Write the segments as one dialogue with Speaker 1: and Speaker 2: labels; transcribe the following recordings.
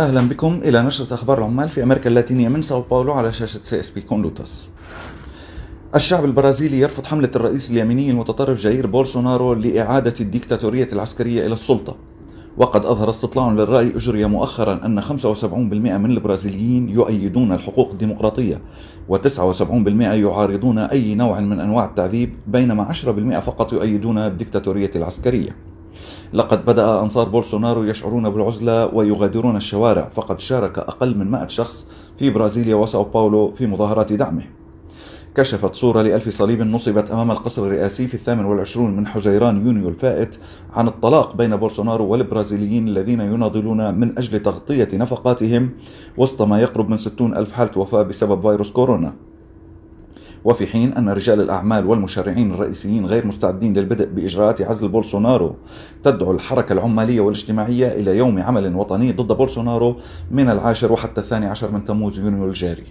Speaker 1: أهلا بكم إلى نشرة أخبار العمال في أمريكا اللاتينية من ساو باولو على شاشة CSP Conlutas الشعب البرازيلي يرفض حملة الرئيس اليميني المتطرف جاير بولسونارو لإعادة الديكتاتورية العسكرية إلى السلطة. وقد أظهر استطلاع للرأي أجري مؤخرا أن 75% من البرازيليين يؤيدون الحقوق الديمقراطية و79% يعارضون أي نوع من أنواع التعذيب بينما 10% فقط يؤيدون الديكتاتورية العسكرية. لقد بدأ أنصار بولسونارو يشعرون بالعزلة ويغادرون الشوارع فقد شارك أقل من 100 شخص في برازيليا وساو باولو في مظاهرات دعمه. كشفت صورة لألف صليب نصبت أمام القصر الرئاسي في الثامن والعشرون من حزيران يونيو الفائت عن الطلاق بين بولسونارو والبرازيليين الذين يناضلون من أجل تغطية نفقاتهم وسط ما يقرب من ستون ألف حالة وفاة بسبب فيروس كورونا. وفي حين أن رجال الأعمال والمشرعين الرئيسيين غير مستعدين للبدء بإجراءات عزل بولسونارو تدعو الحركة العمالية والاجتماعية إلى يوم عمل وطني ضد بولسونارو من العاشر وحتى الثاني عشر من تموز يونيو الجاري.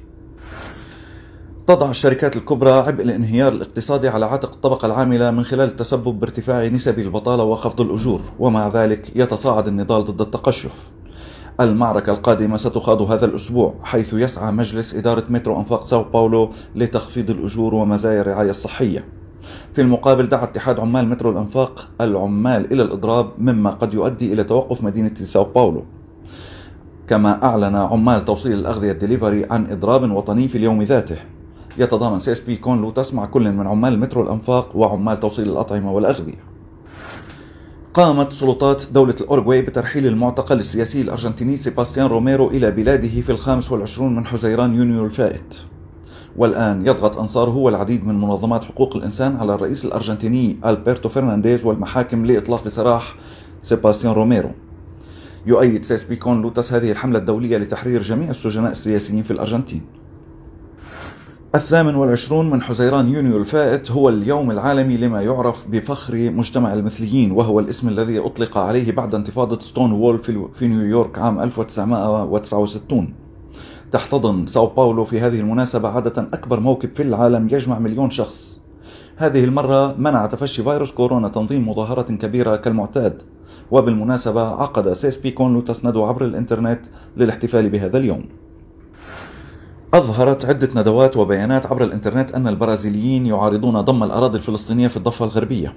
Speaker 1: تضع الشركات الكبرى عبء الانهيار الاقتصادي على عاتق الطبقة العاملة من خلال التسبب بارتفاع نسب البطالة وخفض الأجور ومع ذلك يتصاعد النضال ضد التقشف. المعركة القادمة ستخاض هذا الأسبوع حيث يسعى مجلس إدارة مترو أنفاق ساو باولو لتخفيض الأجور ومزايا الرعاية الصحية. في المقابل دعا اتحاد عمال مترو الأنفاق العمال إلى الإضراب مما قد يؤدي إلى توقف مدينة ساو باولو. كما أعلن عمال توصيل الأغذية الدليفري عن إضراب وطني في اليوم ذاته. يتضامن CSP Conlutas مع كل من عمال مترو الأنفاق وعمال توصيل الأطعمة والأغذية. قامت سلطات دولة الأورغواي بترحيل المعتقل السياسي الأرجنتيني سيباستيان روميرو إلى بلاده في الخامس والعشرون من حزيران يونيو الفائت. والآن يضغط أنصاره والعديد من منظمات حقوق الإنسان على الرئيس الأرجنتيني ألبرتو فرنانديز والمحاكم لإطلاق سراح سيباستيان روميرو. يؤيد CSP Conlutas هذه الحملة الدولية لتحرير جميع السجناء السياسيين في الأرجنتين. الثامن والعشرون من حزيران يونيو الفائت هو اليوم العالمي لما يعرف بفخر مجتمع المثليين وهو الاسم الذي أطلق عليه بعد انتفاضة Stonewall في نيويورك عام 1969 تحتضن ساو باولو في هذه المناسبة عادة أكبر موكب في العالم يجمع مليون شخص. هذه المرة منع تفشي فيروس كورونا تنظيم مظاهرة كبيرة كالمعتاد وبالمناسبة عقد CSP Conlutas ندوة عبر الإنترنت للاحتفال بهذا اليوم. أظهرت عدة ندوات وبيانات عبر الإنترنت أن البرازيليين يعارضون ضم الأراضي الفلسطينية في الضفة الغربية.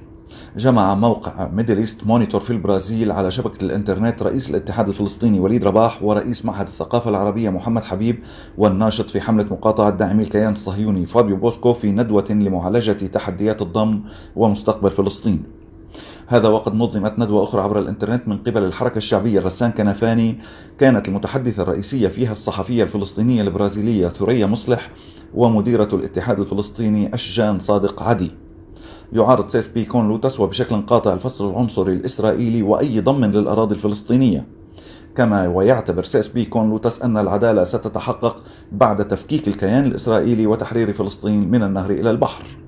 Speaker 1: جمع موقع Middle East Monitor في البرازيل على شبكة الإنترنت رئيس الاتحاد الفلسطيني وليد رباح ورئيس معهد الثقافة العربية محمد حبيب والناشط في حملة مقاطعة داعمي الكيان الصهيوني فابيو بوسكو في ندوة لمعالجة تحديات الضم ومستقبل فلسطين. هذا وقد نظمت ندوة أخرى عبر الإنترنت من قبل الحركة الشعبية غسان كنفاني كانت المتحدثة الرئيسية فيها الصحفية الفلسطينية البرازيلية ثريا مصلح ومديرة الاتحاد الفلسطيني أشجان صادق عدي. يعارض CSP Conlutas وبشكل قاطع الفصل العنصري الإسرائيلي وأي ضم للأراضي الفلسطينية. كما ويعتبر سيس بيكون لوتس أن العدالة ستتحقق بعد تفكيك الكيان الإسرائيلي وتحرير فلسطين من النهر إلى البحر.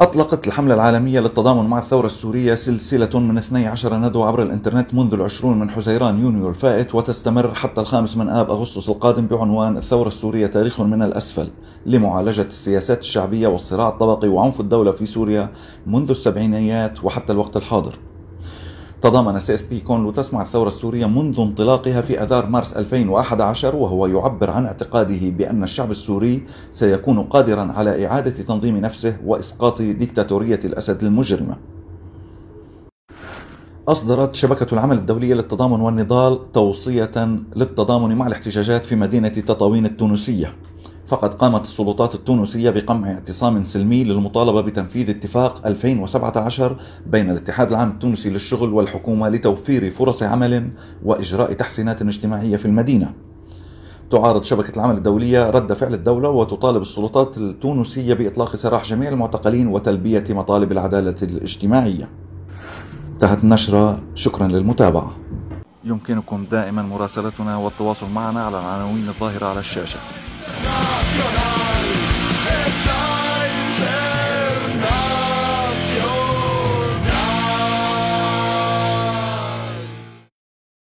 Speaker 1: أطلقت الحملة العالمية للتضامن مع الثورة السورية سلسلة من 12 ندوة عبر الإنترنت منذ العشرون من حزيران يونيو الفائت وتستمر حتى الخامس من آب أغسطس القادم بعنوان الثورة السورية تاريخ من الأسفل. لمعالجة السياسات الشعبية والصراع الطبقي وعنف الدولة في سوريا منذ السبعينيات وحتى الوقت الحاضر. تضامن CSP Conlutas مع الثورة السورية منذ انطلاقها في أذار مارس 2011 وهو يعبر عن اعتقاده بأن الشعب السوري سيكون قادرا على إعادة تنظيم نفسه وإسقاط ديكتاتورية الأسد المجرمة. أصدرت شبكة العمل الدولية للتضامن والنضال توصية للتضامن مع الاحتجاجات في مدينة تطاوين التونسية. فقد قامت السلطات التونسية بقمع اعتصام سلمي للمطالبة بتنفيذ اتفاق 2017 بين الاتحاد العام التونسي للشغل والحكومة لتوفير فرص عمل وإجراء تحسينات اجتماعية في المدينة. تعارض شبكة العمل الدولية رد فعل الدولة وتطالب السلطات التونسية بإطلاق سراح جميع المعتقلين وتلبية مطالب العدالة الاجتماعية. انتهت النشرة شكرا للمتابعة. يمكنكم دائما مراسلتنا والتواصل معنا على العناوين الظاهرة على الشاشة. campeonato.